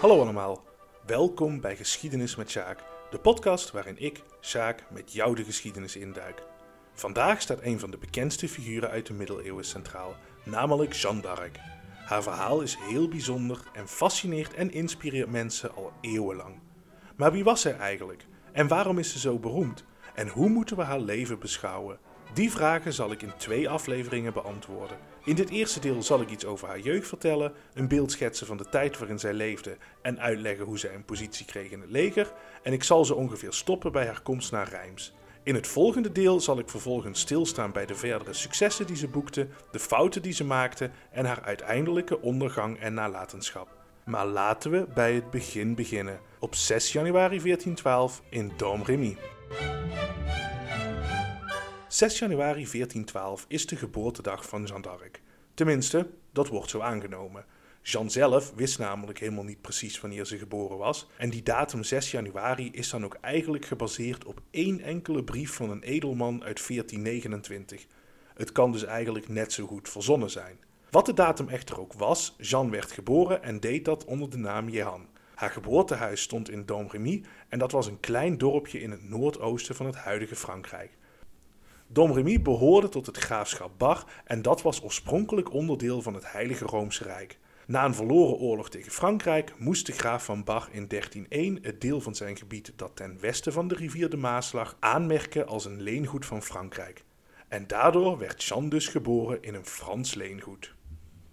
Hallo allemaal, welkom bij Geschiedenis met Sjaak, de podcast waarin ik, Sjaak, met jou de geschiedenis induik. Vandaag staat een van de bekendste figuren uit de middeleeuwen centraal, namelijk Jeanne d'Arc. Haar verhaal is heel bijzonder en fascineert en inspireert mensen al eeuwenlang. Maar wie was zij eigenlijk? En waarom is ze zo beroemd? En hoe moeten we haar leven beschouwen? Die vragen zal ik in twee afleveringen beantwoorden. In dit eerste deel zal ik iets over haar jeugd vertellen, een beeld schetsen van de tijd waarin zij leefde en uitleggen hoe zij een positie kreeg in het leger. En ik zal ze ongeveer stoppen bij haar komst naar Reims. In het volgende deel zal ik vervolgens stilstaan bij de verdere successen die ze boekte, de fouten die ze maakte en haar uiteindelijke ondergang en nalatenschap. Maar laten we bij het begin beginnen, op 6 januari 1412 in Domremy. 6 januari 1412 is de geboortedag van Jeanne d'Arc. Tenminste, dat wordt zo aangenomen. Jeanne zelf wist namelijk helemaal niet precies wanneer ze geboren was. En die datum 6 januari is dan ook eigenlijk gebaseerd op één enkele brief van een edelman uit 1429. Het kan dus eigenlijk net zo goed verzonnen zijn. Wat de datum echter ook was, Jeanne werd geboren en deed dat onder de naam Jehan. Haar geboortehuis stond in Domremy en dat was een klein dorpje in het noordoosten van het huidige Frankrijk. Domremy behoorde tot het graafschap Bar en dat was oorspronkelijk onderdeel van het Heilige Roomse Rijk. Na een verloren oorlog tegen Frankrijk moest de graaf van Bar in 1301 het deel van zijn gebied dat ten westen van de rivier de Maas lag aanmerken als een leengoed van Frankrijk. En daardoor werd Jean dus geboren in een Frans leengoed.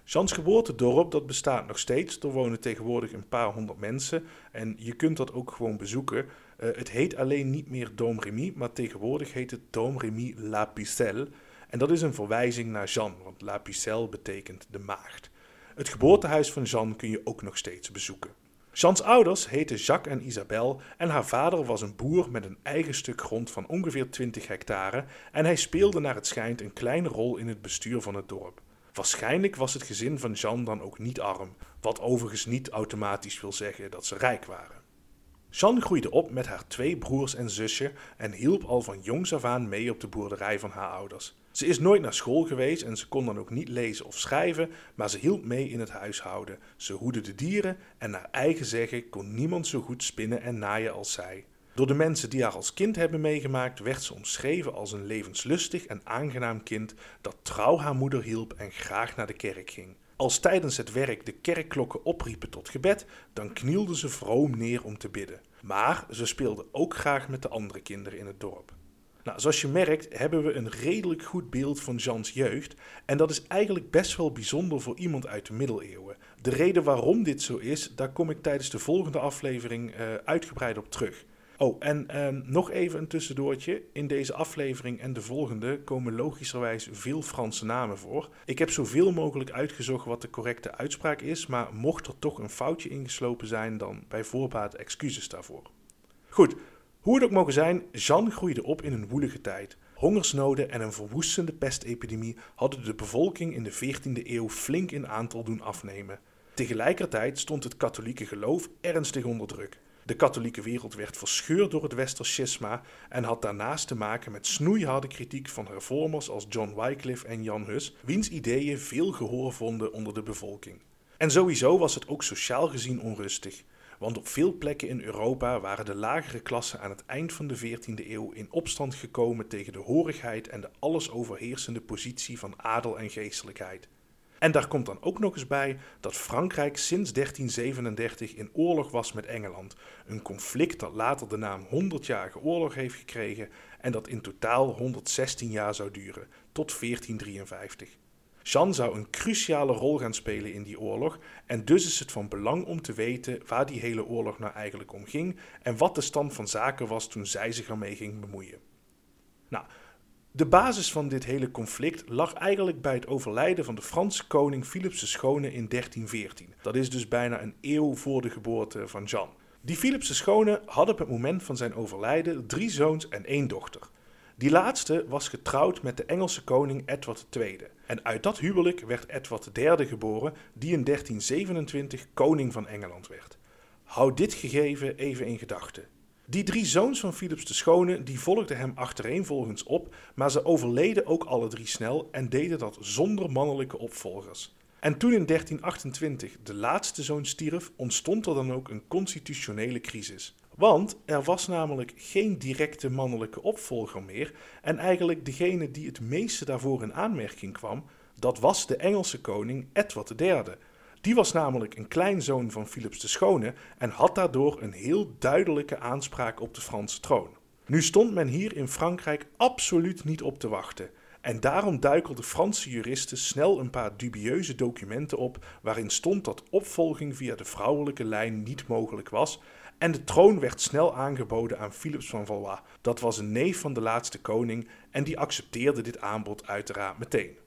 Jeans geboortedorp dat bestaat nog steeds. Er wonen tegenwoordig een paar honderd mensen en je kunt dat ook gewoon bezoeken. Uh, het heet alleen niet meer Dom Remy, maar tegenwoordig heet het Dom Remy La Pucelle. En dat is een verwijzing naar Jeanne, want La Pucelle betekent de maagd. Het geboortehuis van Jeanne kun je ook nog steeds bezoeken. Jean's ouders heten Jacques en Isabelle en haar vader was een boer met een eigen stuk grond van ongeveer 20 hectare en hij speelde naar het schijnt een kleine rol in het bestuur van het dorp. Waarschijnlijk was het gezin van Jeanne dan ook niet arm, wat overigens niet automatisch wil zeggen dat ze rijk waren. Jeanne groeide op met haar twee broers en zusje en hielp al van jongs af aan mee op de boerderij van haar ouders. Ze is nooit naar school geweest en ze kon dan ook niet lezen of schrijven, maar ze hielp mee in het huishouden. Ze hoedde de dieren en naar eigen zeggen kon niemand zo goed spinnen en naaien als zij. Door de mensen die haar als kind hebben meegemaakt, werd ze omschreven als een levenslustig en aangenaam kind dat trouw haar moeder hielp en graag naar de kerk ging. Als tijdens het werk de kerkklokken opriepen tot gebed, dan knielde ze vroom neer om te bidden. Maar ze speelde ook graag met de andere kinderen in het dorp. Nou, zoals je merkt hebben we een redelijk goed beeld van Jeans jeugd en dat is eigenlijk best wel bijzonder voor iemand uit de middeleeuwen. De reden waarom dit zo is, daar kom ik tijdens de volgende aflevering uh, uitgebreid op terug. Oh, en ehm, nog even een tussendoortje. In deze aflevering en de volgende komen logischerwijs veel Franse namen voor. Ik heb zoveel mogelijk uitgezocht wat de correcte uitspraak is, maar mocht er toch een foutje ingeslopen zijn, dan bij voorbaat excuses daarvoor. Goed, hoe het ook mogen zijn, Jeanne groeide op in een woelige tijd. Hongersnoden en een verwoestende pestepidemie hadden de bevolking in de 14e eeuw flink in aantal doen afnemen. Tegelijkertijd stond het katholieke geloof ernstig onder druk. De katholieke wereld werd verscheurd door het Westerschisma en had daarnaast te maken met snoeiharde kritiek van hervormers als John Wycliffe en Jan Hus, wiens ideeën veel gehoor vonden onder de bevolking. En sowieso was het ook sociaal gezien onrustig, want op veel plekken in Europa waren de lagere klassen aan het eind van de 14e eeuw in opstand gekomen tegen de horigheid en de alles overheersende positie van adel en geestelijkheid. En daar komt dan ook nog eens bij dat Frankrijk sinds 1337 in oorlog was met Engeland. Een conflict dat later de naam 100-jarige oorlog heeft gekregen en dat in totaal 116 jaar zou duren, tot 1453. Jeanne zou een cruciale rol gaan spelen in die oorlog en dus is het van belang om te weten waar die hele oorlog nou eigenlijk om ging en wat de stand van zaken was toen zij zich ermee ging bemoeien. Nou, de basis van dit hele conflict lag eigenlijk bij het overlijden van de Franse koning Philips de Schone in 1314. Dat is dus bijna een eeuw voor de geboorte van Jean. Die Philips de Schone had op het moment van zijn overlijden drie zoons en één dochter. Die laatste was getrouwd met de Engelse koning Edward II. En uit dat huwelijk werd Edward III geboren, die in 1327 koning van Engeland werd. Houd dit gegeven even in gedachten. Die drie zoons van Philips de Schone die volgden hem achtereenvolgens op, maar ze overleden ook alle drie snel en deden dat zonder mannelijke opvolgers. En toen in 1328 de laatste zoon stierf, ontstond er dan ook een constitutionele crisis. Want er was namelijk geen directe mannelijke opvolger meer en eigenlijk degene die het meeste daarvoor in aanmerking kwam, dat was de Engelse koning Edward III. Die was namelijk een kleinzoon van Philips de Schone en had daardoor een heel duidelijke aanspraak op de Franse troon. Nu stond men hier in Frankrijk absoluut niet op te wachten. En daarom duikelden Franse juristen snel een paar dubieuze documenten op waarin stond dat opvolging via de vrouwelijke lijn niet mogelijk was en de troon werd snel aangeboden aan Philips van Valois. Dat was een neef van de laatste koning en die accepteerde dit aanbod uiteraard meteen.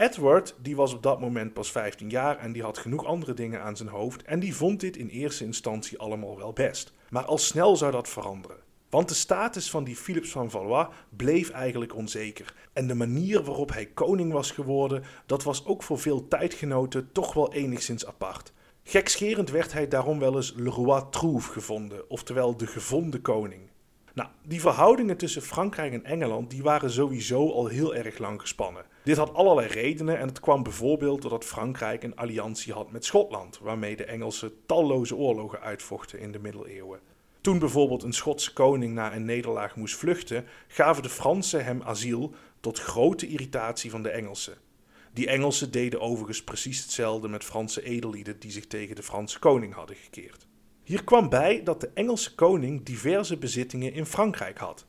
Edward die was op dat moment pas 15 jaar en die had genoeg andere dingen aan zijn hoofd en die vond dit in eerste instantie allemaal wel best. Maar al snel zou dat veranderen. Want de status van die Philips van Valois bleef eigenlijk onzeker. En de manier waarop hij koning was geworden, dat was ook voor veel tijdgenoten toch wel enigszins apart. Gekscherend werd hij daarom wel eens Le Roi Trouve gevonden, oftewel de gevonden koning. Nou, die verhoudingen tussen Frankrijk en Engeland die waren sowieso al heel erg lang gespannen. Dit had allerlei redenen en het kwam bijvoorbeeld doordat Frankrijk een alliantie had met Schotland, waarmee de Engelsen talloze oorlogen uitvochten in de middeleeuwen. Toen bijvoorbeeld een Schotse koning na een nederlaag moest vluchten, gaven de Fransen hem asiel tot grote irritatie van de Engelsen. Die Engelsen deden overigens precies hetzelfde met Franse edellieden die zich tegen de Franse koning hadden gekeerd. Hier kwam bij dat de Engelse koning diverse bezittingen in Frankrijk had.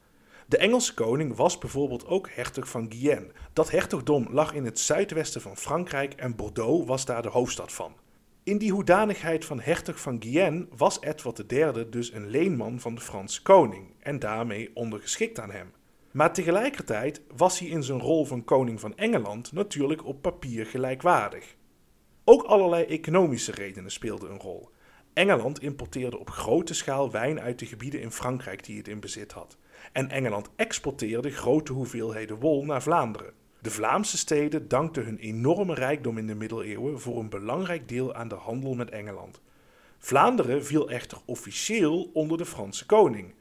De Engelse koning was bijvoorbeeld ook hertog van Guyenne. Dat hertogdom lag in het zuidwesten van Frankrijk en Bordeaux was daar de hoofdstad van. In die hoedanigheid van hertog van Guyenne was Edward III dus een leenman van de Franse koning en daarmee ondergeschikt aan hem. Maar tegelijkertijd was hij in zijn rol van koning van Engeland natuurlijk op papier gelijkwaardig. Ook allerlei economische redenen speelden een rol. Engeland importeerde op grote schaal wijn uit de gebieden in Frankrijk die het in bezit had. En Engeland exporteerde grote hoeveelheden wol naar Vlaanderen. De Vlaamse steden dankten hun enorme rijkdom in de middeleeuwen voor een belangrijk deel aan de handel met Engeland. Vlaanderen viel echter officieel onder de Franse koning.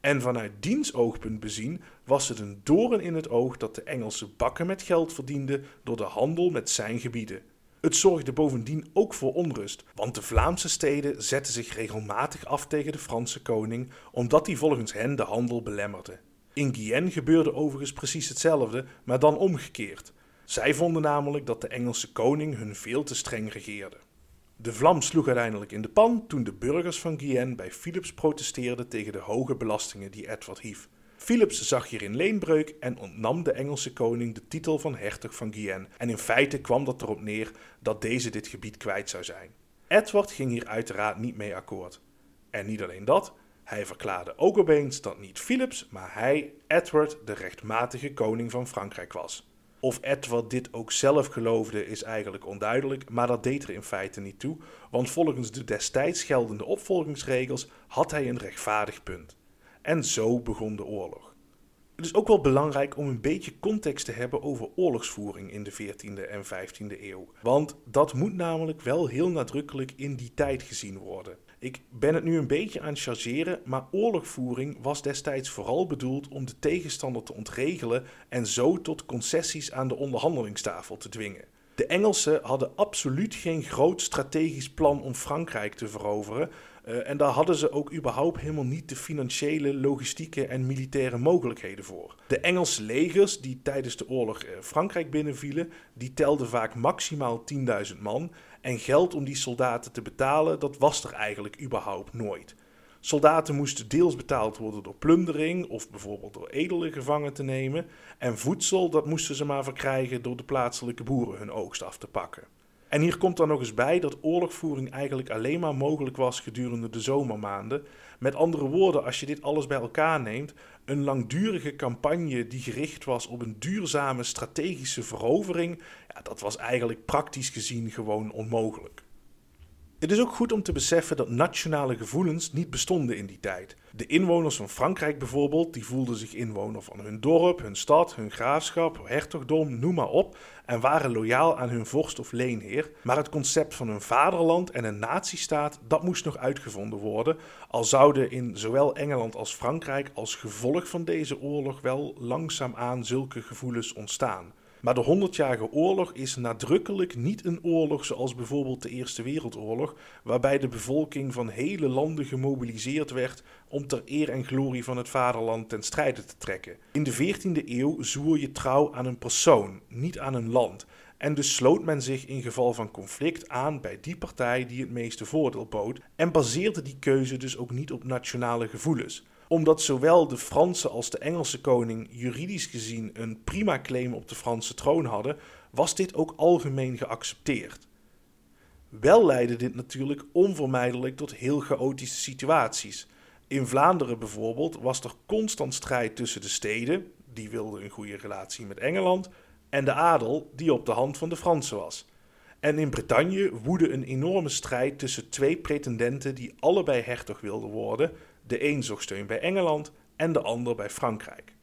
En vanuit diens oogpunt bezien was het een doorn in het oog dat de Engelsen bakken met geld verdienden door de handel met zijn gebieden. Het zorgde bovendien ook voor onrust, want de Vlaamse steden zetten zich regelmatig af tegen de Franse koning, omdat hij volgens hen de handel belemmerde. In Guyenne gebeurde overigens precies hetzelfde, maar dan omgekeerd. Zij vonden namelijk dat de Engelse koning hun veel te streng regeerde. De vlam sloeg uiteindelijk in de pan toen de burgers van Guyenne bij Philips protesteerden tegen de hoge belastingen die Edward hief. Philips zag hierin leenbreuk en ontnam de Engelse koning de titel van hertog van Guyenne. En in feite kwam dat erop neer dat deze dit gebied kwijt zou zijn. Edward ging hier uiteraard niet mee akkoord. En niet alleen dat, hij verklaarde ook opeens dat niet Philips, maar hij, Edward, de rechtmatige koning van Frankrijk was. Of Edward dit ook zelf geloofde is eigenlijk onduidelijk, maar dat deed er in feite niet toe, want volgens de destijds geldende opvolgingsregels had hij een rechtvaardig punt. En zo begon de oorlog. Het is ook wel belangrijk om een beetje context te hebben over oorlogsvoering in de 14e en 15e eeuw. Want dat moet namelijk wel heel nadrukkelijk in die tijd gezien worden. Ik ben het nu een beetje aan het chargeren, maar oorlogvoering was destijds vooral bedoeld om de tegenstander te ontregelen en zo tot concessies aan de onderhandelingstafel te dwingen. De Engelsen hadden absoluut geen groot strategisch plan om Frankrijk te veroveren. Uh, en daar hadden ze ook überhaupt helemaal niet de financiële, logistieke en militaire mogelijkheden voor. De Engelse legers die tijdens de oorlog uh, Frankrijk binnenvielen, die telden vaak maximaal 10.000 man. En geld om die soldaten te betalen, dat was er eigenlijk überhaupt nooit. Soldaten moesten deels betaald worden door plundering of bijvoorbeeld door edelen gevangen te nemen. En voedsel, dat moesten ze maar verkrijgen door de plaatselijke boeren hun oogst af te pakken. En hier komt dan nog eens bij dat oorlogvoering eigenlijk alleen maar mogelijk was gedurende de zomermaanden. Met andere woorden, als je dit alles bij elkaar neemt, een langdurige campagne die gericht was op een duurzame strategische verovering, ja, dat was eigenlijk praktisch gezien gewoon onmogelijk. Het is ook goed om te beseffen dat nationale gevoelens niet bestonden in die tijd. De inwoners van Frankrijk bijvoorbeeld, die voelden zich inwoner van hun dorp, hun stad, hun graafschap, hertogdom, noem maar op, en waren loyaal aan hun vorst of leenheer. Maar het concept van een vaderland en een natiestaat, dat moest nog uitgevonden worden, al zouden in zowel Engeland als Frankrijk als gevolg van deze oorlog wel langzaamaan zulke gevoelens ontstaan. Maar de Honderdjarige Oorlog is nadrukkelijk niet een oorlog zoals bijvoorbeeld de Eerste Wereldoorlog, waarbij de bevolking van hele landen gemobiliseerd werd om ter eer en glorie van het vaderland ten strijde te trekken. In de 14e eeuw zwoer je trouw aan een persoon, niet aan een land. En dus sloot men zich in geval van conflict aan bij die partij die het meeste voordeel bood en baseerde die keuze dus ook niet op nationale gevoelens omdat zowel de Franse als de Engelse koning juridisch gezien een prima claim op de Franse troon hadden, was dit ook algemeen geaccepteerd. Wel leidde dit natuurlijk onvermijdelijk tot heel chaotische situaties. In Vlaanderen bijvoorbeeld was er constant strijd tussen de steden, die wilden een goede relatie met Engeland, en de adel, die op de hand van de Fransen was. En in Bretagne woedde een enorme strijd tussen twee pretendenten die allebei hertog wilden worden, de een zocht steun bij Engeland en de ander bij Frankrijk.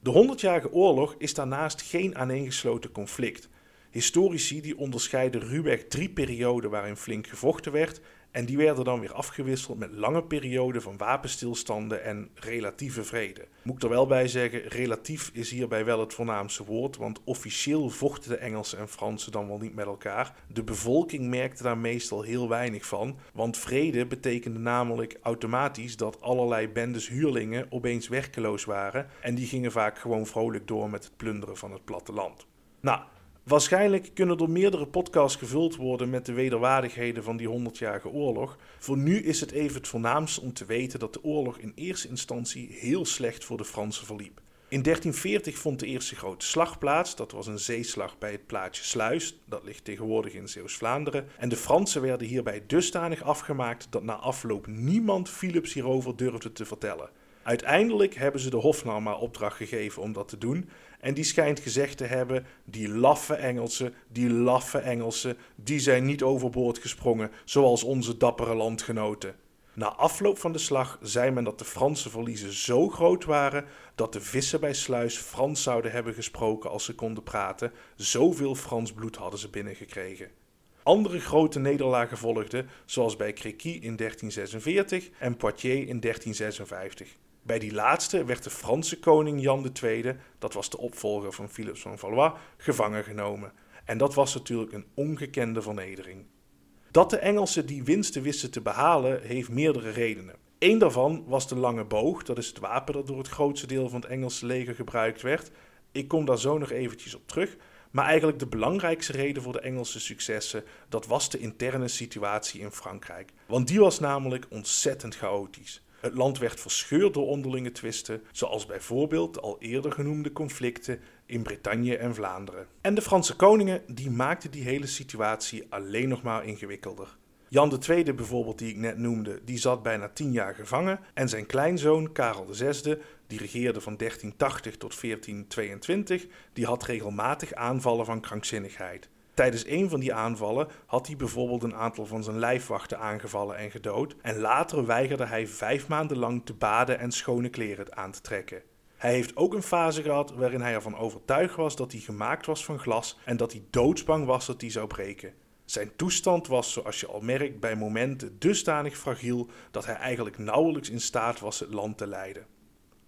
De Honderdjarige Oorlog is daarnaast geen aaneengesloten conflict. Historici die onderscheiden ruwweg drie perioden waarin flink gevochten werd en die werden dan weer afgewisseld met lange perioden van wapenstilstanden en relatieve vrede. Moet ik er wel bij zeggen, relatief is hierbij wel het voornaamste woord, want officieel vochten de Engelsen en Fransen dan wel niet met elkaar. De bevolking merkte daar meestal heel weinig van, want vrede betekende namelijk automatisch dat allerlei bendes huurlingen opeens werkeloos waren en die gingen vaak gewoon vrolijk door met het plunderen van het platteland. Nou, Waarschijnlijk kunnen er meerdere podcasts gevuld worden met de wederwaardigheden van die 100-jarige oorlog. Voor nu is het even het voornaamste om te weten dat de oorlog in eerste instantie heel slecht voor de Fransen verliep. In 1340 vond de eerste grote slag plaats. Dat was een zeeslag bij het plaatsje Sluis. Dat ligt tegenwoordig in Zeeuws-Vlaanderen. En de Fransen werden hierbij dusdanig afgemaakt dat na afloop niemand Philips hierover durfde te vertellen. Uiteindelijk hebben ze de Hofnar maar opdracht gegeven om dat te doen. En die schijnt gezegd te hebben: die laffe Engelsen, die laffe Engelsen, die zijn niet overboord gesprongen, zoals onze dappere landgenoten. Na afloop van de slag zei men dat de Franse verliezen zo groot waren dat de vissen bij Sluis Frans zouden hebben gesproken als ze konden praten. Zoveel Frans bloed hadden ze binnengekregen. Andere grote nederlagen volgden, zoals bij Créqui in 1346 en Poitiers in 1356. Bij die laatste werd de Franse koning Jan II, dat was de opvolger van Philips van Valois, gevangen genomen. En dat was natuurlijk een ongekende vernedering. Dat de Engelsen die winsten wisten te behalen, heeft meerdere redenen. Eén daarvan was de lange boog, dat is het wapen dat door het grootste deel van het Engelse leger gebruikt werd. Ik kom daar zo nog eventjes op terug. Maar eigenlijk de belangrijkste reden voor de Engelse successen, dat was de interne situatie in Frankrijk. Want die was namelijk ontzettend chaotisch. Het land werd verscheurd door onderlinge twisten, zoals bijvoorbeeld al eerder genoemde conflicten in Bretagne en Vlaanderen. En de Franse koningen die maakten die hele situatie alleen nog maar ingewikkelder. Jan II bijvoorbeeld, die ik net noemde, die zat bijna tien jaar gevangen. En zijn kleinzoon Karel VI, die regeerde van 1380 tot 1422, die had regelmatig aanvallen van krankzinnigheid. Tijdens een van die aanvallen had hij bijvoorbeeld een aantal van zijn lijfwachten aangevallen en gedood. En later weigerde hij vijf maanden lang te baden en schone kleren aan te trekken. Hij heeft ook een fase gehad waarin hij ervan overtuigd was dat hij gemaakt was van glas en dat hij doodsbang was dat hij zou breken. Zijn toestand was, zoals je al merkt, bij momenten dusdanig fragiel dat hij eigenlijk nauwelijks in staat was het land te leiden.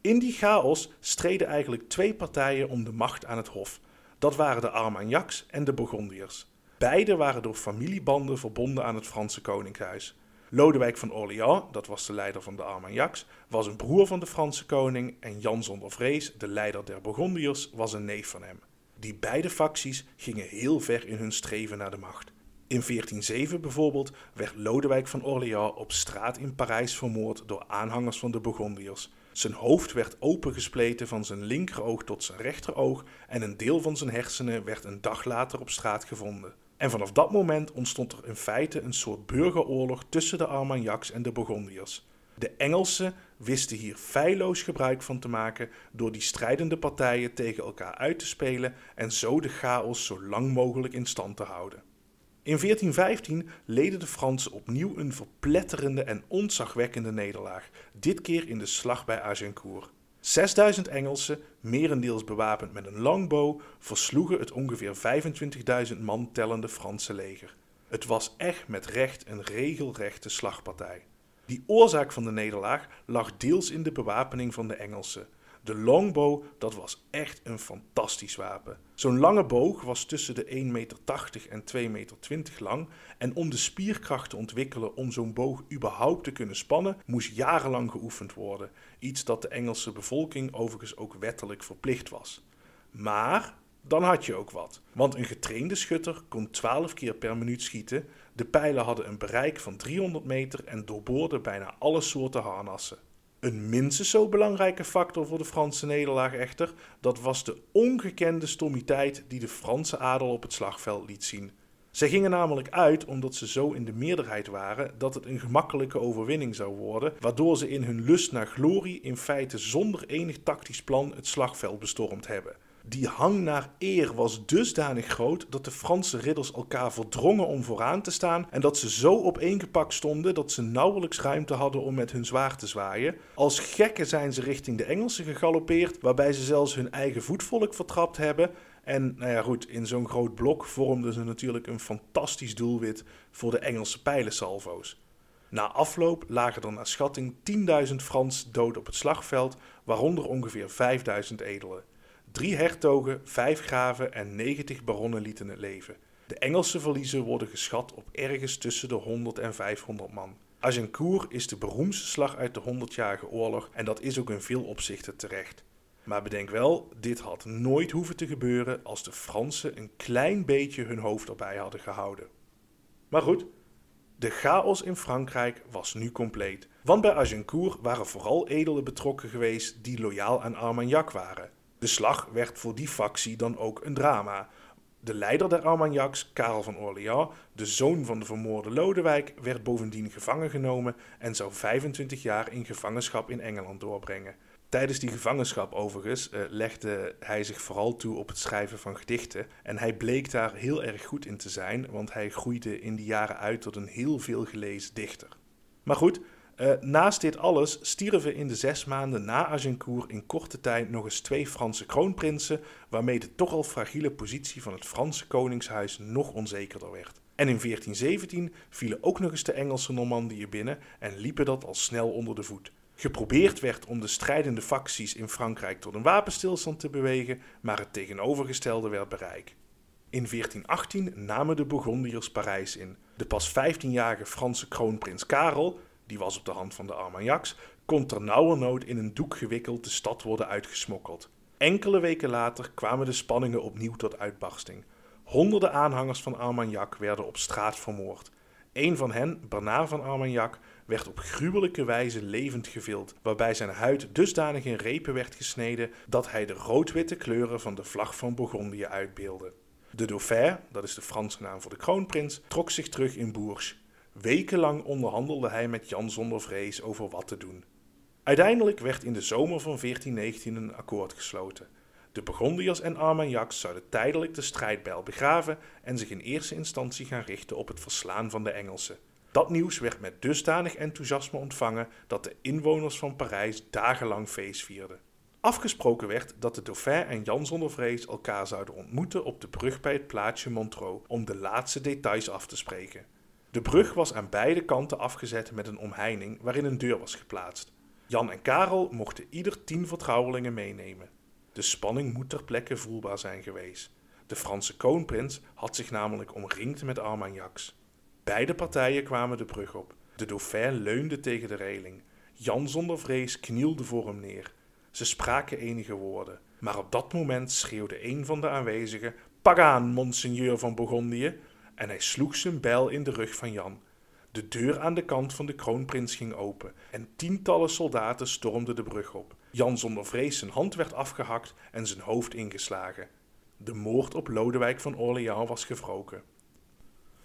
In die chaos streden eigenlijk twee partijen om de macht aan het hof. Dat waren de Armagnacs en de Bourgondiërs. Beide waren door familiebanden verbonden aan het Franse koningshuis. Lodewijk van Orléans, dat was de leider van de Armagnacs, was een broer van de Franse koning en Jan zonder vrees, de leider der Bourgondiërs, was een neef van hem. Die beide facties gingen heel ver in hun streven naar de macht. In 1407 bijvoorbeeld werd Lodewijk van Orléans op straat in Parijs vermoord door aanhangers van de Bourgondiërs. Zijn hoofd werd opengespleten van zijn linkeroog tot zijn rechteroog en een deel van zijn hersenen werd een dag later op straat gevonden. En vanaf dat moment ontstond er in feite een soort burgeroorlog tussen de Armagnacs en de Bourgondiërs. De Engelsen wisten hier feilloos gebruik van te maken door die strijdende partijen tegen elkaar uit te spelen en zo de chaos zo lang mogelijk in stand te houden. In 1415 leden de Fransen opnieuw een verpletterende en ontzagwekkende nederlaag, dit keer in de slag bij Agincourt. 6000 Engelsen, merendeels bewapend met een longbow, versloegen het ongeveer 25.000 man tellende Franse leger. Het was echt met recht een regelrechte slagpartij. Die oorzaak van de nederlaag lag deels in de bewapening van de Engelsen. De longbow, dat was echt een fantastisch wapen. Zo'n lange boog was tussen de 1,80 meter en 2,20 meter lang. En om de spierkracht te ontwikkelen om zo'n boog überhaupt te kunnen spannen, moest jarenlang geoefend worden. Iets dat de Engelse bevolking overigens ook wettelijk verplicht was. Maar dan had je ook wat. Want een getrainde schutter kon 12 keer per minuut schieten. De pijlen hadden een bereik van 300 meter en doorboorden bijna alle soorten harnassen. Een minstens zo belangrijke factor voor de Franse nederlaag echter, dat was de ongekende stommiteit die de Franse adel op het slagveld liet zien. Zij gingen namelijk uit omdat ze zo in de meerderheid waren dat het een gemakkelijke overwinning zou worden, waardoor ze in hun lust naar glorie in feite zonder enig tactisch plan het slagveld bestormd hebben. Die hang naar eer was dusdanig groot dat de Franse ridders elkaar verdrongen om vooraan te staan en dat ze zo opeengepakt stonden dat ze nauwelijks ruimte hadden om met hun zwaard te zwaaien. Als gekken zijn ze richting de Engelsen gegalopeerd, waarbij ze zelfs hun eigen voetvolk vertrapt hebben. En nou ja, goed, in zo'n groot blok vormden ze natuurlijk een fantastisch doelwit voor de Engelse pijlensalvo's. Na afloop lagen er naar schatting 10.000 Frans dood op het slagveld, waaronder ongeveer 5.000 edelen. Drie hertogen, vijf graven en 90 baronnen lieten het leven. De Engelse verliezen worden geschat op ergens tussen de 100 en 500 man. Agincourt is de beroemdste slag uit de 100-jarige oorlog en dat is ook in veel opzichten terecht. Maar bedenk wel, dit had nooit hoeven te gebeuren als de Fransen een klein beetje hun hoofd erbij hadden gehouden. Maar goed, de chaos in Frankrijk was nu compleet. Want bij Agincourt waren vooral edelen betrokken geweest die loyaal aan Armagnac waren. De slag werd voor die factie dan ook een drama. De leider der Armagnacs, Karel van Orléans, de zoon van de vermoorde Lodewijk, werd bovendien gevangen genomen en zou 25 jaar in gevangenschap in Engeland doorbrengen. Tijdens die gevangenschap overigens uh, legde hij zich vooral toe op het schrijven van gedichten. En hij bleek daar heel erg goed in te zijn, want hij groeide in die jaren uit tot een heel veel gelezen dichter. Maar goed, uh, naast dit alles stierven in de zes maanden na Agincourt in korte tijd nog eens twee Franse kroonprinsen, waarmee de toch al fragiele positie van het Franse koningshuis nog onzekerder werd. En in 1417 vielen ook nog eens de Engelse Normandië binnen en liepen dat al snel onder de voet. Geprobeerd werd om de strijdende facties in Frankrijk tot een wapenstilstand te bewegen, maar het tegenovergestelde werd bereikt. In 1418 namen de Bourgondiërs Parijs in. De pas 15-jarige Franse kroonprins Karel die was op de hand van de Armagnacs, kon ternauwernood in een doek gewikkeld de stad worden uitgesmokkeld. Enkele weken later kwamen de spanningen opnieuw tot uitbarsting. Honderden aanhangers van Armagnac werden op straat vermoord. Een van hen, Bernard van Armagnac, werd op gruwelijke wijze levend gevild, waarbij zijn huid dusdanig in repen werd gesneden dat hij de rood-witte kleuren van de vlag van Bourgondië uitbeelde. De dauphin, dat is de Franse naam voor de kroonprins, trok zich terug in Bourges. Wekenlang onderhandelde hij met Jan zonder vrees over wat te doen. Uiteindelijk werd in de zomer van 1419 een akkoord gesloten. De Burgondiërs en Armagnacs zouden tijdelijk de strijdbijl begraven en zich in eerste instantie gaan richten op het verslaan van de Engelsen. Dat nieuws werd met dusdanig enthousiasme ontvangen dat de inwoners van Parijs dagenlang feest vierden. Afgesproken werd dat de dauphin en Jan zonder vrees elkaar zouden ontmoeten op de brug bij het plaatsje Montreux om de laatste details af te spreken. De brug was aan beide kanten afgezet met een omheining waarin een deur was geplaatst. Jan en Karel mochten ieder tien vertrouwelingen meenemen. De spanning moet ter plekke voelbaar zijn geweest. De Franse kroonprins had zich namelijk omringd met Armagnacs. Beide partijen kwamen de brug op. De dauphin leunde tegen de reling. Jan zonder vrees knielde voor hem neer. Ze spraken enige woorden, maar op dat moment schreeuwde een van de aanwezigen: Pak aan, monseigneur van Bourgondië! En hij sloeg zijn bijl in de rug van Jan. De deur aan de kant van de kroonprins ging open en tientallen soldaten stormden de brug op. Jan zonder vrees zijn hand werd afgehakt en zijn hoofd ingeslagen. De moord op Lodewijk van Orléans was gewroken.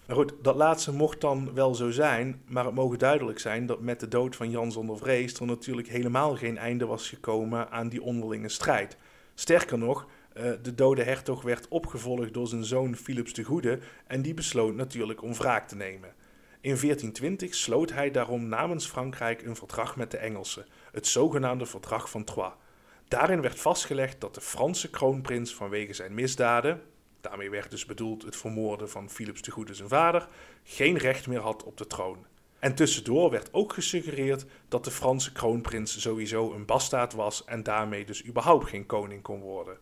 Nou goed, dat laatste mocht dan wel zo zijn, maar het mogen duidelijk zijn dat met de dood van Jan zonder vrees er natuurlijk helemaal geen einde was gekomen aan die onderlinge strijd. Sterker nog, eh, de dode hertog werd opgevolgd door zijn zoon Philips de Goede en die besloot natuurlijk om wraak te nemen. In 1420 sloot hij daarom namens Frankrijk een verdrag met de Engelsen, het zogenaamde Verdrag van Troyes. Daarin werd vastgelegd dat de Franse kroonprins vanwege zijn misdaden, daarmee werd dus bedoeld het vermoorden van Philips de Goede zijn vader, geen recht meer had op de troon. En tussendoor werd ook gesuggereerd dat de Franse kroonprins sowieso een bastaard was en daarmee dus überhaupt geen koning kon worden.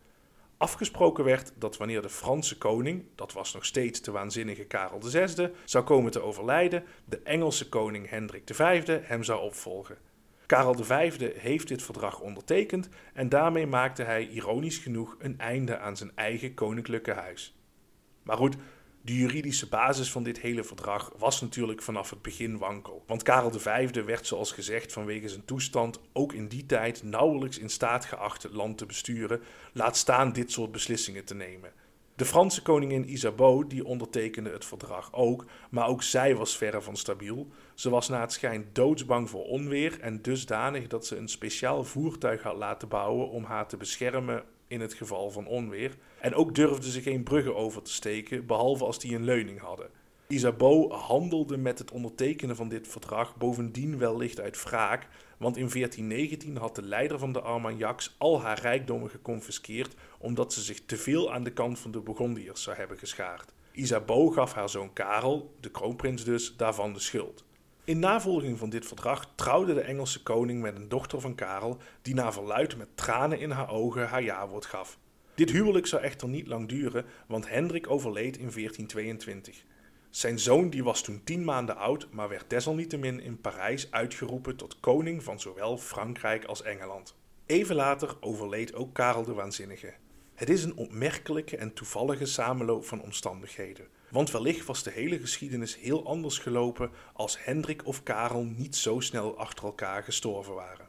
Afgesproken werd dat wanneer de Franse koning, dat was nog steeds de waanzinnige Karel VI, zou komen te overlijden, de Engelse koning Hendrik V hem zou opvolgen. Karel V heeft dit verdrag ondertekend en daarmee maakte hij ironisch genoeg een einde aan zijn eigen koninklijke huis. Maar goed, de juridische basis van dit hele verdrag was natuurlijk vanaf het begin wankel. Want Karel V werd, zoals gezegd, vanwege zijn toestand ook in die tijd nauwelijks in staat geacht het land te besturen, laat staan dit soort beslissingen te nemen. De Franse koningin Isabeau die ondertekende het verdrag ook, maar ook zij was verre van stabiel. Ze was na het schijn doodsbang voor onweer en dusdanig dat ze een speciaal voertuig had laten bouwen om haar te beschermen in het geval van onweer. En ook durfden ze geen bruggen over te steken, behalve als die een leuning hadden. Isabeau handelde met het ondertekenen van dit verdrag bovendien wellicht uit wraak, want in 1419 had de leider van de Armagnacs al haar rijkdommen geconfiskeerd omdat ze zich te veel aan de kant van de Burgondiërs zou hebben geschaard. Isabeau gaf haar zoon Karel, de kroonprins dus, daarvan de schuld. In navolging van dit verdrag trouwde de Engelse koning met een dochter van Karel, die na verluid met tranen in haar ogen haar jawoord gaf. Dit huwelijk zou echter niet lang duren, want Hendrik overleed in 1422. Zijn zoon die was toen tien maanden oud, maar werd desalniettemin in Parijs uitgeroepen tot koning van zowel Frankrijk als Engeland. Even later overleed ook Karel de Waanzinnige. Het is een opmerkelijke en toevallige samenloop van omstandigheden. Want wellicht was de hele geschiedenis heel anders gelopen als Hendrik of Karel niet zo snel achter elkaar gestorven waren.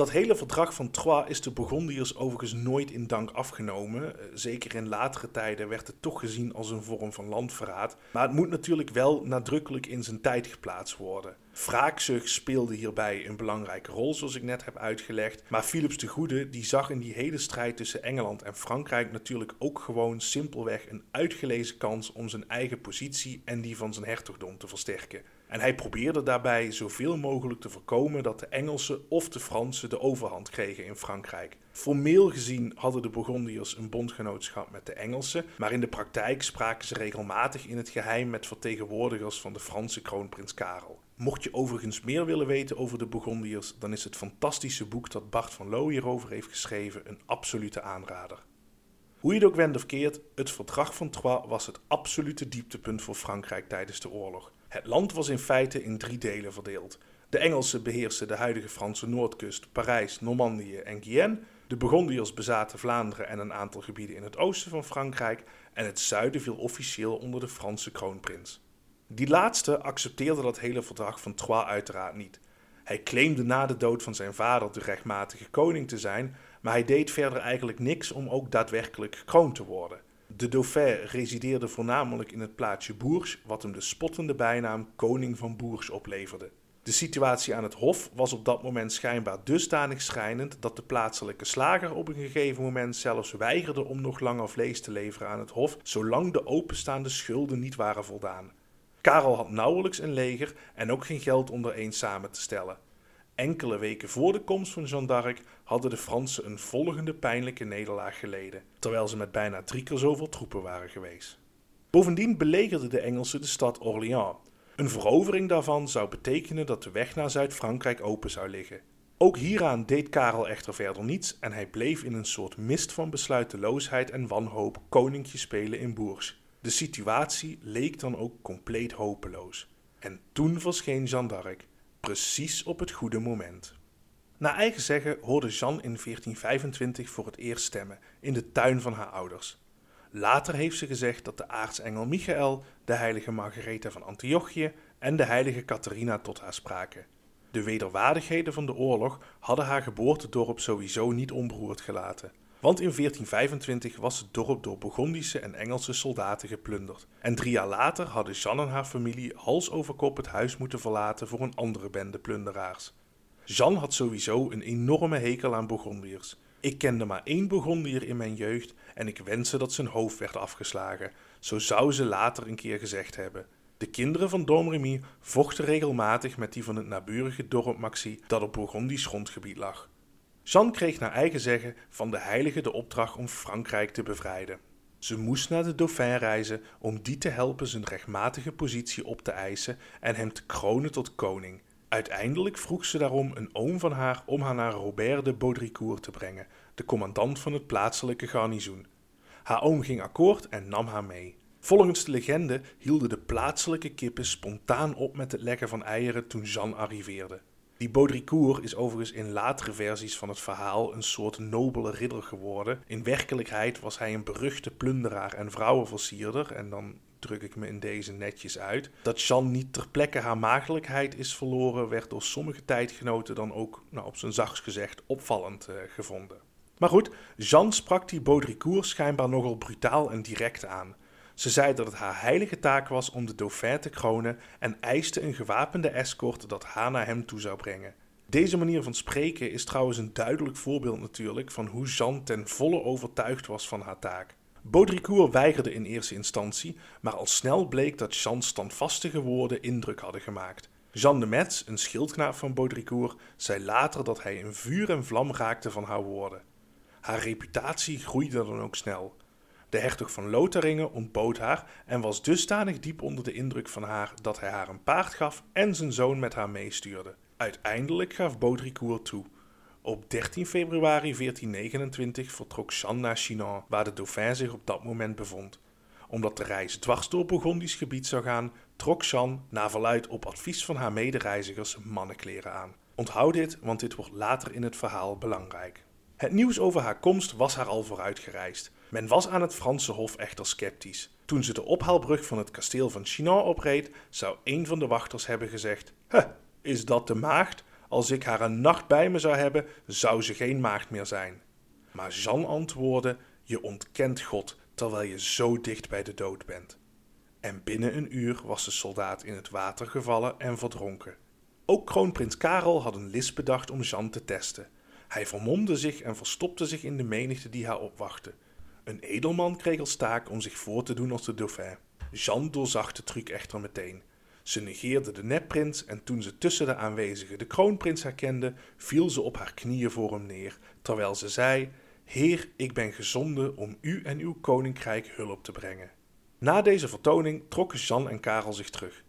Dat hele verdrag van Troyes is de Burgondiërs overigens nooit in dank afgenomen. Eh, zeker in latere tijden werd het toch gezien als een vorm van landverraad. Maar het moet natuurlijk wel nadrukkelijk in zijn tijd geplaatst worden. Wraakzucht speelde hierbij een belangrijke rol, zoals ik net heb uitgelegd. Maar Philips de Goede die zag in die hele strijd tussen Engeland en Frankrijk natuurlijk ook gewoon simpelweg een uitgelezen kans om zijn eigen positie en die van zijn hertogdom te versterken. En hij probeerde daarbij zoveel mogelijk te voorkomen dat de Engelsen of de Fransen de overhand kregen in Frankrijk. Formeel gezien hadden de Burgondiërs een bondgenootschap met de Engelsen, maar in de praktijk spraken ze regelmatig in het geheim met vertegenwoordigers van de Franse kroonprins Karel. Mocht je overigens meer willen weten over de Burgondiërs, dan is het fantastische boek dat Bart van Loo hierover heeft geschreven een absolute aanrader. Hoe je het ook wendt of keert, het verdrag van Troyes was het absolute dieptepunt voor Frankrijk tijdens de oorlog. Het land was in feite in drie delen verdeeld. De Engelsen beheersten de huidige Franse noordkust, Parijs, Normandië en Guyenne. De Burgondiërs bezaten Vlaanderen en een aantal gebieden in het oosten van Frankrijk. En het zuiden viel officieel onder de Franse kroonprins. Die laatste accepteerde dat hele verdrag van Troyes uiteraard niet. Hij claimde na de dood van zijn vader de rechtmatige koning te zijn, maar hij deed verder eigenlijk niks om ook daadwerkelijk gekroond te worden. De dauphin resideerde voornamelijk in het plaatsje Bourges, wat hem de spottende bijnaam Koning van Bourges opleverde. De situatie aan het hof was op dat moment schijnbaar dusdanig schrijnend dat de plaatselijke slager op een gegeven moment zelfs weigerde om nog langer vlees te leveren aan het hof, zolang de openstaande schulden niet waren voldaan. Karel had nauwelijks een leger en ook geen geld om er een samen te stellen. Enkele weken voor de komst van Jeanne d'Arc hadden de Fransen een volgende pijnlijke nederlaag geleden, terwijl ze met bijna drie keer zoveel troepen waren geweest. Bovendien belegerden de Engelsen de stad Orléans. Een verovering daarvan zou betekenen dat de weg naar Zuid-Frankrijk open zou liggen. Ook hieraan deed Karel echter verder niets en hij bleef in een soort mist van besluiteloosheid en wanhoop koninkje spelen in Bourges. De situatie leek dan ook compleet hopeloos. En toen verscheen Jeanne d'Arc, precies op het goede moment. Na eigen zeggen hoorde Jeanne in 1425 voor het eerst stemmen in de tuin van haar ouders. Later heeft ze gezegd dat de aartsengel Michael, de heilige Margaretha van Antiochië en de heilige Catharina tot haar spraken. De wederwaardigheden van de oorlog hadden haar geboortedorp sowieso niet onberoerd gelaten. Want in 1425 was het dorp door Burgondische en Engelse soldaten geplunderd. En drie jaar later hadden Jeanne en haar familie hals over kop het huis moeten verlaten voor een andere bende plunderaars. Jeanne had sowieso een enorme hekel aan Burgondiërs. Ik kende maar één Burgondier in mijn jeugd en ik wenste dat zijn hoofd werd afgeslagen. Zo zou ze later een keer gezegd hebben. De kinderen van Domremy vochten regelmatig met die van het naburige dorp Maxi dat op Burgondisch grondgebied lag. Jeanne kreeg naar eigen zeggen van de heilige de opdracht om Frankrijk te bevrijden. Ze moest naar de Dauphin reizen om die te helpen zijn rechtmatige positie op te eisen en hem te kronen tot koning. Uiteindelijk vroeg ze daarom een oom van haar om haar naar Robert de Baudricourt te brengen, de commandant van het plaatselijke garnizoen. Haar oom ging akkoord en nam haar mee. Volgens de legende hielden de plaatselijke kippen spontaan op met het leggen van eieren toen Jeanne arriveerde. Die Baudricourt is overigens in latere versies van het verhaal een soort nobele ridder geworden. In werkelijkheid was hij een beruchte plunderaar en vrouwenversierder. En dan druk ik me in deze netjes uit. Dat Jeanne niet ter plekke haar maagdelijkheid is verloren, werd door sommige tijdgenoten dan ook, nou, op zijn zachts gezegd, opvallend uh, gevonden. Maar goed, Jeanne sprak die Baudricourt schijnbaar nogal brutaal en direct aan. Ze zei dat het haar heilige taak was om de dauphin te kronen en eiste een gewapende escort dat haar naar hem toe zou brengen. Deze manier van spreken is trouwens een duidelijk voorbeeld natuurlijk van hoe Jeanne ten volle overtuigd was van haar taak. Baudricourt weigerde in eerste instantie, maar al snel bleek dat Jeanne's standvastige woorden indruk hadden gemaakt. Jean de Metz, een schildknaap van Baudricourt, zei later dat hij in vuur en vlam raakte van haar woorden. Haar reputatie groeide dan ook snel. De hertog van Lotharingen ontbood haar en was dusdanig diep onder de indruk van haar dat hij haar een paard gaf en zijn zoon met haar meestuurde. Uiteindelijk gaf Baudricourt toe. Op 13 februari 1429 vertrok Jeanne naar Chinon, waar de dauphin zich op dat moment bevond. Omdat de reis dwars door Burgondisch gebied zou gaan, trok Jeanne, na verluid op advies van haar medereizigers, mannenkleren aan. Onthoud dit, want dit wordt later in het verhaal belangrijk. Het nieuws over haar komst was haar al vooruitgereisd. Men was aan het Franse hof echter sceptisch. Toen ze de ophaalbrug van het kasteel van Chinon opreed, zou een van de wachters hebben gezegd: Huh, is dat de maagd? Als ik haar een nacht bij me zou hebben, zou ze geen maagd meer zijn. Maar Jean antwoordde: Je ontkent God terwijl je zo dicht bij de dood bent. En binnen een uur was de soldaat in het water gevallen en verdronken. Ook kroonprins Karel had een list bedacht om Jean te testen. Hij vermomde zich en verstopte zich in de menigte die haar opwachtte. Een edelman kreeg als taak om zich voor te doen als de dauphin. Jeanne doorzag de truc echter meteen. Ze negeerde de nepprins en toen ze tussen de aanwezigen de kroonprins herkende, viel ze op haar knieën voor hem neer, terwijl ze zei: Heer, ik ben gezonden om u en uw koninkrijk hulp te brengen. Na deze vertoning trokken Jeanne en Karel zich terug.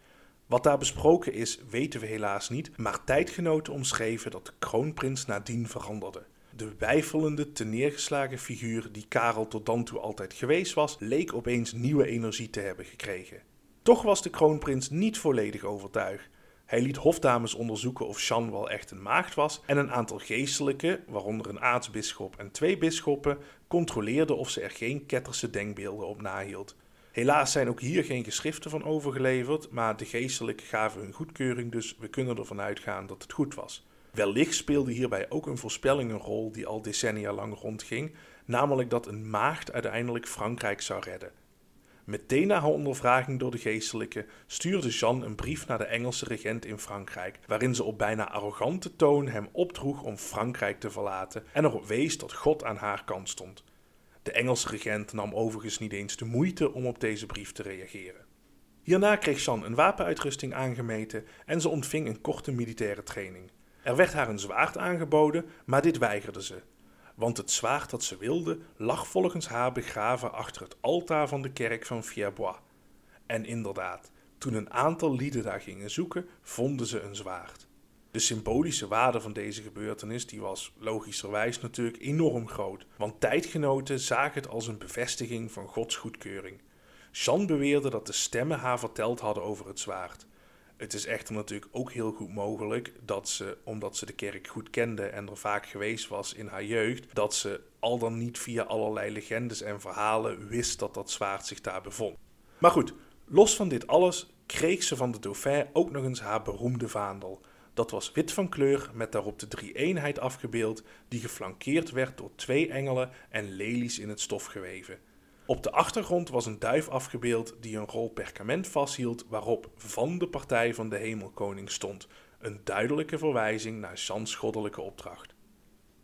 Wat daar besproken is, weten we helaas niet, maar tijdgenoten omschreven dat de kroonprins nadien veranderde. De weifelende, neergeslagen figuur die Karel tot dan toe altijd geweest was, leek opeens nieuwe energie te hebben gekregen. Toch was de kroonprins niet volledig overtuigd. Hij liet hofdames onderzoeken of Jeanne wel echt een maagd was en een aantal geestelijken, waaronder een aartsbisschop en twee bisschoppen, controleerden of ze er geen ketterse denkbeelden op nahield. Helaas zijn ook hier geen geschriften van overgeleverd, maar de geestelijken gaven hun goedkeuring, dus we kunnen ervan uitgaan dat het goed was. Wellicht speelde hierbij ook een voorspelling een rol die al decennia lang rondging, namelijk dat een maagd uiteindelijk Frankrijk zou redden. Meteen na haar ondervraging door de geestelijke stuurde Jeanne een brief naar de Engelse regent in Frankrijk, waarin ze op bijna arrogante toon hem opdroeg om Frankrijk te verlaten en erop wees dat God aan haar kant stond. De Engelse regent nam overigens niet eens de moeite om op deze brief te reageren. Hierna kreeg Jeanne een wapenuitrusting aangemeten en ze ontving een korte militaire training. Er werd haar een zwaard aangeboden, maar dit weigerde ze. Want het zwaard dat ze wilde lag volgens haar begraven achter het altaar van de kerk van Fierbois. En inderdaad, toen een aantal lieden daar gingen zoeken, vonden ze een zwaard. De symbolische waarde van deze gebeurtenis die was logischerwijs natuurlijk enorm groot, want tijdgenoten zagen het als een bevestiging van Gods goedkeuring. Jean beweerde dat de stemmen haar verteld hadden over het zwaard. Het is echter natuurlijk ook heel goed mogelijk dat ze, omdat ze de kerk goed kende en er vaak geweest was in haar jeugd, dat ze al dan niet via allerlei legendes en verhalen wist dat dat zwaard zich daar bevond. Maar goed, los van dit alles kreeg ze van de dauphin ook nog eens haar beroemde vaandel. Dat was wit van kleur met daarop de drie-eenheid afgebeeld, die geflankeerd werd door twee engelen en lelies in het stof geweven. Op de achtergrond was een duif afgebeeld die een rol perkament vasthield waarop van de partij van de hemelkoning stond, een duidelijke verwijzing naar Jean's goddelijke opdracht.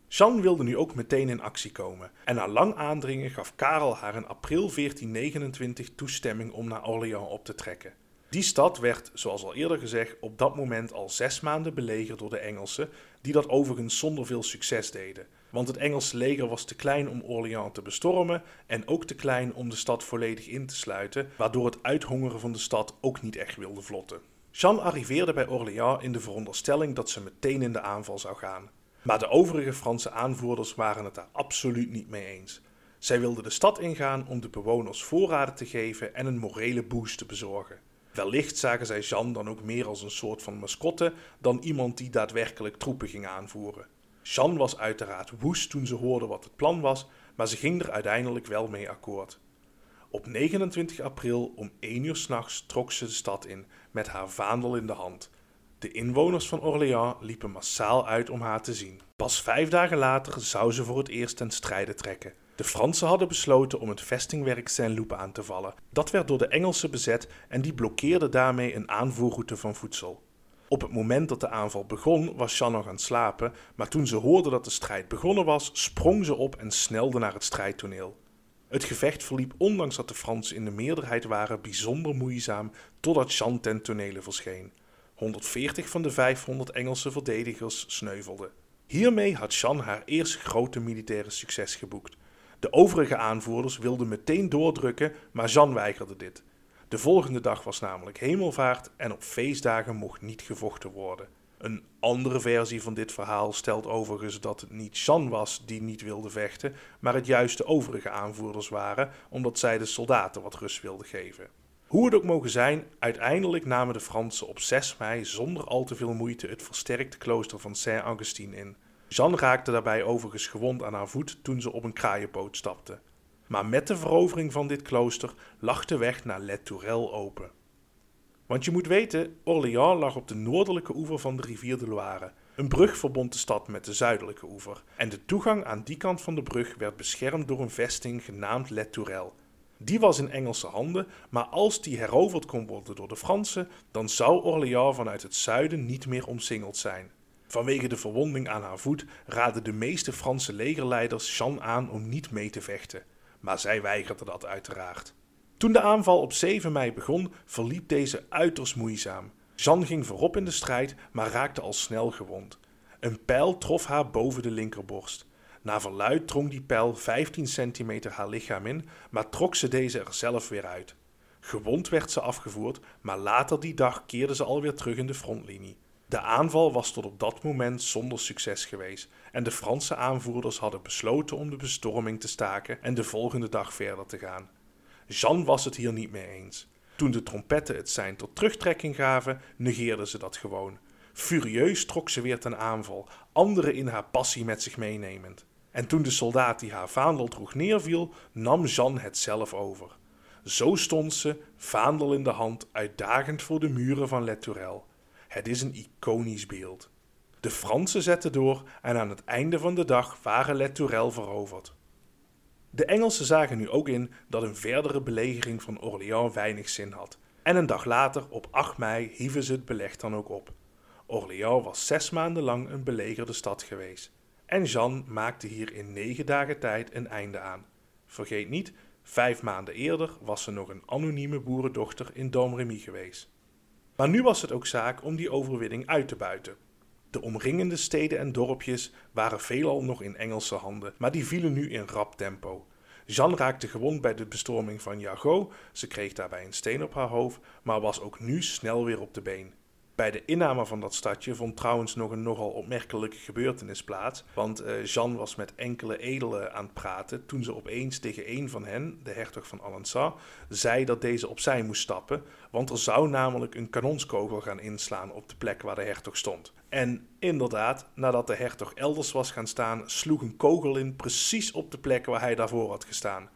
Jeanne wilde nu ook meteen in actie komen en na lang aandringen gaf Karel haar in april 1429 toestemming om naar Orléans op te trekken. Die stad werd, zoals al eerder gezegd, op dat moment al zes maanden belegerd door de Engelsen, die dat overigens zonder veel succes deden. Want het Engelse leger was te klein om Orléans te bestormen en ook te klein om de stad volledig in te sluiten, waardoor het uithongeren van de stad ook niet echt wilde vlotten. Jeanne arriveerde bij Orléans in de veronderstelling dat ze meteen in de aanval zou gaan. Maar de overige Franse aanvoerders waren het daar absoluut niet mee eens. Zij wilden de stad ingaan om de bewoners voorraden te geven en een morele boost te bezorgen. Wellicht zagen zij Jeanne dan ook meer als een soort van mascotte dan iemand die daadwerkelijk troepen ging aanvoeren. Jeanne was uiteraard woest toen ze hoorde wat het plan was, maar ze ging er uiteindelijk wel mee akkoord. Op 29 april om 1 uur s'nachts trok ze de stad in met haar vaandel in de hand. De inwoners van Orléans liepen massaal uit om haar te zien. Pas vijf dagen later zou ze voor het eerst ten strijde trekken. De Fransen hadden besloten om het vestingwerk Saint-Loup aan te vallen. Dat werd door de Engelsen bezet en die blokkeerden daarmee een aanvoerroute van voedsel. Op het moment dat de aanval begon, was Jeanne nog aan het slapen, maar toen ze hoorde dat de strijd begonnen was, sprong ze op en snelde naar het strijdtoneel. Het gevecht verliep, ondanks dat de Fransen in de meerderheid waren, bijzonder moeizaam, totdat Jeanne ten tonele verscheen. 140 van de 500 Engelse verdedigers sneuvelden. Hiermee had Jeanne haar eerste grote militaire succes geboekt. De overige aanvoerders wilden meteen doordrukken, maar Jeanne weigerde dit. De volgende dag was namelijk hemelvaart en op feestdagen mocht niet gevochten worden. Een andere versie van dit verhaal stelt overigens dat het niet Jeanne was die niet wilde vechten, maar het juist de overige aanvoerders waren, omdat zij de soldaten wat rust wilden geven. Hoe het ook mogen zijn, uiteindelijk namen de Fransen op 6 mei zonder al te veel moeite het versterkte klooster van Saint-Augustin in. Jeanne raakte daarbij overigens gewond aan haar voet toen ze op een kraaienpoot stapte. Maar met de verovering van dit klooster lag de weg naar Les Tourelles open. Want je moet weten, Orléans lag op de noordelijke oever van de rivier de Loire. Een brug verbond de stad met de zuidelijke oever. En de toegang aan die kant van de brug werd beschermd door een vesting genaamd Les Tourelles. Die was in Engelse handen, maar als die heroverd kon worden door de Fransen, dan zou Orléans vanuit het zuiden niet meer omsingeld zijn. Vanwege de verwonding aan haar voet raadden de meeste Franse legerleiders Jeanne aan om niet mee te vechten, maar zij weigerde dat uiteraard. Toen de aanval op 7 mei begon, verliep deze uiterst moeizaam. Jeanne ging voorop in de strijd, maar raakte al snel gewond. Een pijl trof haar boven de linkerborst. Na verluid drong die pijl 15 centimeter haar lichaam in, maar trok ze deze er zelf weer uit. Gewond werd ze afgevoerd, maar later die dag keerde ze alweer terug in de frontlinie. De aanval was tot op dat moment zonder succes geweest en de Franse aanvoerders hadden besloten om de bestorming te staken en de volgende dag verder te gaan. Jean was het hier niet mee eens. Toen de trompetten het sein tot terugtrekking gaven, negeerde ze dat gewoon. Furieus trok ze weer ten aanval, anderen in haar passie met zich meenemend. En toen de soldaat die haar vaandel droeg neerviel, nam Jeanne het zelf over. Zo stond ze, vaandel in de hand, uitdagend voor de muren van Les Tourelles. Het is een iconisch beeld. De Fransen zetten door en aan het einde van de dag waren Les Tourelles veroverd. De Engelsen zagen nu ook in dat een verdere belegering van Orléans weinig zin had. En een dag later, op 8 mei, hieven ze het beleg dan ook op. Orléans was zes maanden lang een belegerde stad geweest. En Jeanne maakte hier in negen dagen tijd een einde aan. Vergeet niet, vijf maanden eerder was ze nog een anonieme boerendochter in Domremy geweest. Maar nu was het ook zaak om die overwinning uit te buiten. De omringende steden en dorpjes waren veelal nog in Engelse handen, maar die vielen nu in rap tempo. Jeanne raakte gewond bij de bestorming van Jago, ze kreeg daarbij een steen op haar hoofd, maar was ook nu snel weer op de been. Bij de inname van dat stadje vond trouwens nog een nogal opmerkelijke gebeurtenis plaats. Want uh, was met enkele edelen aan het praten toen ze opeens tegen een van hen, de hertog van Alençon, zei dat deze opzij moest stappen. Want er zou namelijk een kanonskogel gaan inslaan op de plek waar de hertog stond. En inderdaad, nadat de hertog elders was gaan staan, sloeg een kogel in precies op de plek waar hij daarvoor had gestaan.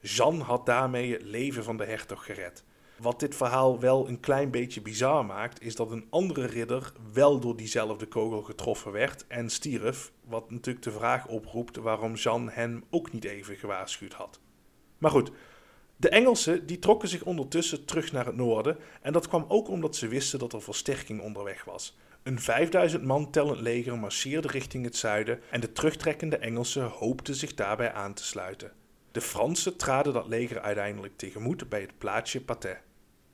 Jeanne had daarmee het leven van de hertog gered. Wat dit verhaal wel een klein beetje bizar maakt, is dat een andere ridder wel door diezelfde kogel getroffen werd en stierf, wat natuurlijk de vraag oproept waarom Jean hem ook niet even gewaarschuwd had. Maar goed, de Engelsen die trokken zich ondertussen terug naar het noorden en dat kwam ook omdat ze wisten dat er versterking onderweg was. Een 5000 man tellend leger marcheerde richting het zuiden en de terugtrekkende Engelsen hoopten zich daarbij aan te sluiten. De Fransen traden dat leger uiteindelijk tegemoet bij het plaatsje Patay.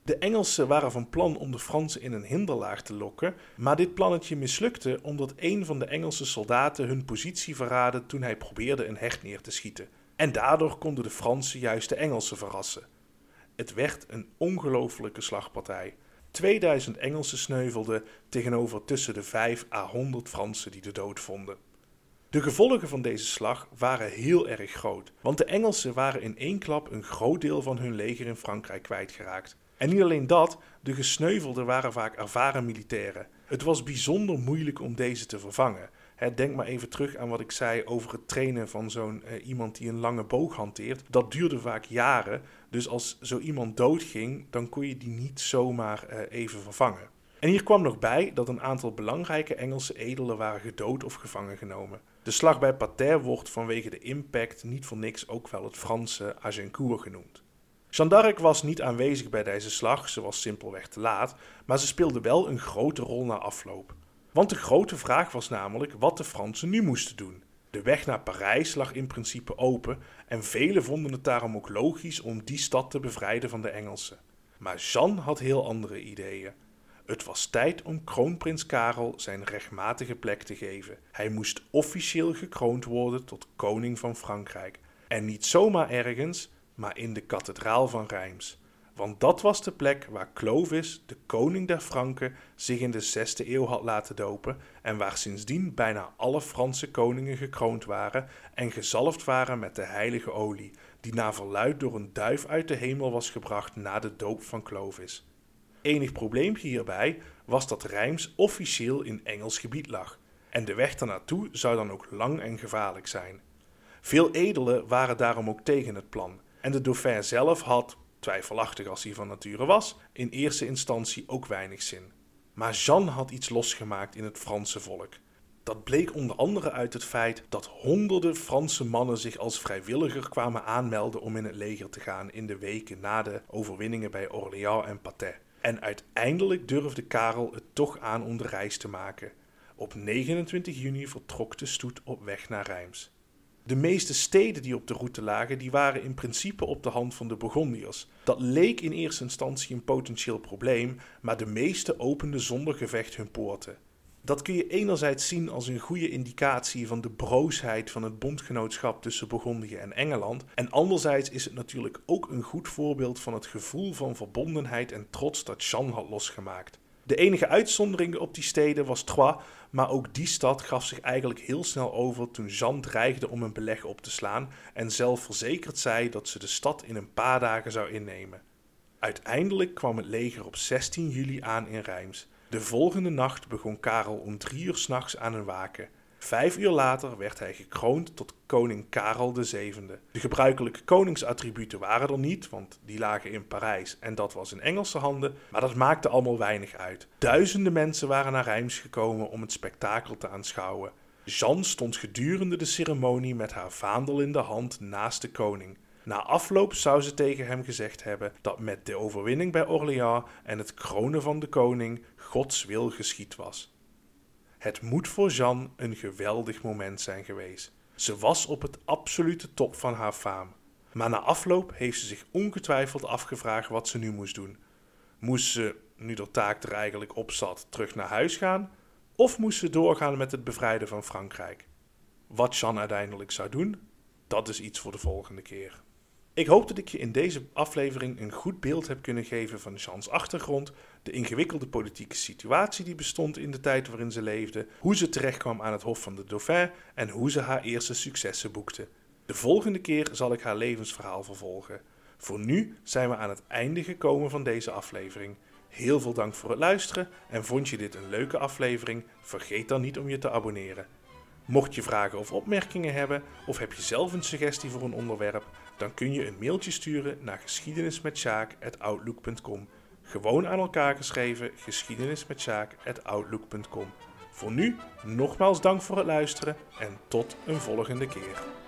De Engelsen waren van plan om de Fransen in een hinderlaag te lokken, maar dit plannetje mislukte omdat een van de Engelse soldaten hun positie verraadde toen hij probeerde een hecht neer te schieten. En daardoor konden de Fransen juist de Engelsen verrassen. Het werd een ongelofelijke slagpartij. 2000 Engelsen sneuvelden tegenover tussen de 5 à 100 Fransen die de dood vonden. De gevolgen van deze slag waren heel erg groot, want de Engelsen waren in één klap een groot deel van hun leger in Frankrijk kwijtgeraakt. En niet alleen dat, de gesneuvelden waren vaak ervaren militairen. Het was bijzonder moeilijk om deze te vervangen. denk maar even terug aan wat ik zei over het trainen van zo'n uh, iemand die een lange boog hanteert. Dat duurde vaak jaren. Dus als zo iemand doodging, dan kon je die niet zomaar uh, even vervangen. En hier kwam nog bij dat een aantal belangrijke Engelse edelen waren gedood of gevangen genomen. De slag bij Patay wordt vanwege de impact niet voor niks ook wel het Franse Agincourt genoemd. Jeanne d'Arc was niet aanwezig bij deze slag, ze was simpelweg te laat, maar ze speelde wel een grote rol na afloop. Want de grote vraag was namelijk wat de Fransen nu moesten doen. De weg naar Parijs lag in principe open en velen vonden het daarom ook logisch om die stad te bevrijden van de Engelsen. Maar Jeanne had heel andere ideeën. Het was tijd om kroonprins Karel zijn rechtmatige plek te geven. Hij moest officieel gekroond worden tot koning van Frankrijk. En niet zomaar ergens, maar in de kathedraal van Reims. Want dat was de plek waar Clovis, de koning der Franken, zich in de 6e eeuw had laten dopen en waar sindsdien bijna alle Franse koningen gekroond waren en gezalfd waren met de heilige olie, die na verluid door een duif uit de hemel was gebracht na de doop van Clovis. Enig probleempje hierbij was dat Reims officieel in Engels gebied lag, en de weg daarnaartoe zou dan ook lang en gevaarlijk zijn. Veel edelen waren daarom ook tegen het plan, en de dauphin zelf had, twijfelachtig als hij van nature was, in eerste instantie ook weinig zin. Maar Jeanne had iets losgemaakt in het Franse volk. Dat bleek onder andere uit het feit dat honderden Franse mannen zich als vrijwilliger kwamen aanmelden om in het leger te gaan in de weken na de overwinningen bij Orléans en Patay. En uiteindelijk durfde Karel het toch aan om de reis te maken. Op 29 juni vertrok de stoet op weg naar Reims. De meeste steden die op de route lagen, die waren in principe op de hand van de Burgondiërs. Dat leek in eerste instantie een potentieel probleem, maar de meeste openden zonder gevecht hun poorten. Dat kun je enerzijds zien als een goede indicatie van de broosheid van het bondgenootschap tussen Burgondië en Engeland. En anderzijds is het natuurlijk ook een goed voorbeeld van het gevoel van verbondenheid en trots dat Jean had losgemaakt. De enige uitzondering op die steden was Troyes, maar ook die stad gaf zich eigenlijk heel snel over toen Jean dreigde om een beleg op te slaan en zelf verzekerd zei dat ze de stad in een paar dagen zou innemen. Uiteindelijk kwam het leger op 16 juli aan in Reims. De volgende nacht begon Karel om drie uur s'nachts aan een waken. Vijf uur later werd hij gekroond tot koning Karel VII. De gebruikelijke koningsattributen waren er niet, want die lagen in Parijs en dat was in Engelse handen, maar dat maakte allemaal weinig uit. Duizenden mensen waren naar Reims gekomen om het spektakel te aanschouwen. Jeanne stond gedurende de ceremonie met haar vaandel in de hand naast de koning. Na afloop zou ze tegen hem gezegd hebben dat met de overwinning bij Orléans en het kronen van de koning Gods wil geschied was. Het moet voor Jeanne een geweldig moment zijn geweest. Ze was op het absolute top van haar faam. Maar na afloop heeft ze zich ongetwijfeld afgevraagd wat ze nu moest doen. Moest ze, nu de taak er eigenlijk op zat, terug naar huis gaan? Of moest ze doorgaan met het bevrijden van Frankrijk? Wat Jeanne uiteindelijk zou doen, dat is iets voor de volgende keer. Ik hoop dat ik je in deze aflevering een goed beeld heb kunnen geven van Jean's achtergrond, de ingewikkelde politieke situatie die bestond in de tijd waarin ze leefde, hoe ze terechtkwam aan het Hof van de Dauphin en hoe ze haar eerste successen boekte. De volgende keer zal ik haar levensverhaal vervolgen. Voor nu zijn we aan het einde gekomen van deze aflevering. Heel veel dank voor het luisteren en vond je dit een leuke aflevering? Vergeet dan niet om je te abonneren. Mocht je vragen of opmerkingen hebben, of heb je zelf een suggestie voor een onderwerp, dan kun je een mailtje sturen naar geschiedenismetsjaak.outlook.com. Gewoon aan elkaar geschreven geschiedenismetsjaak.outlook.com. Voor nu, nogmaals dank voor het luisteren en tot een volgende keer.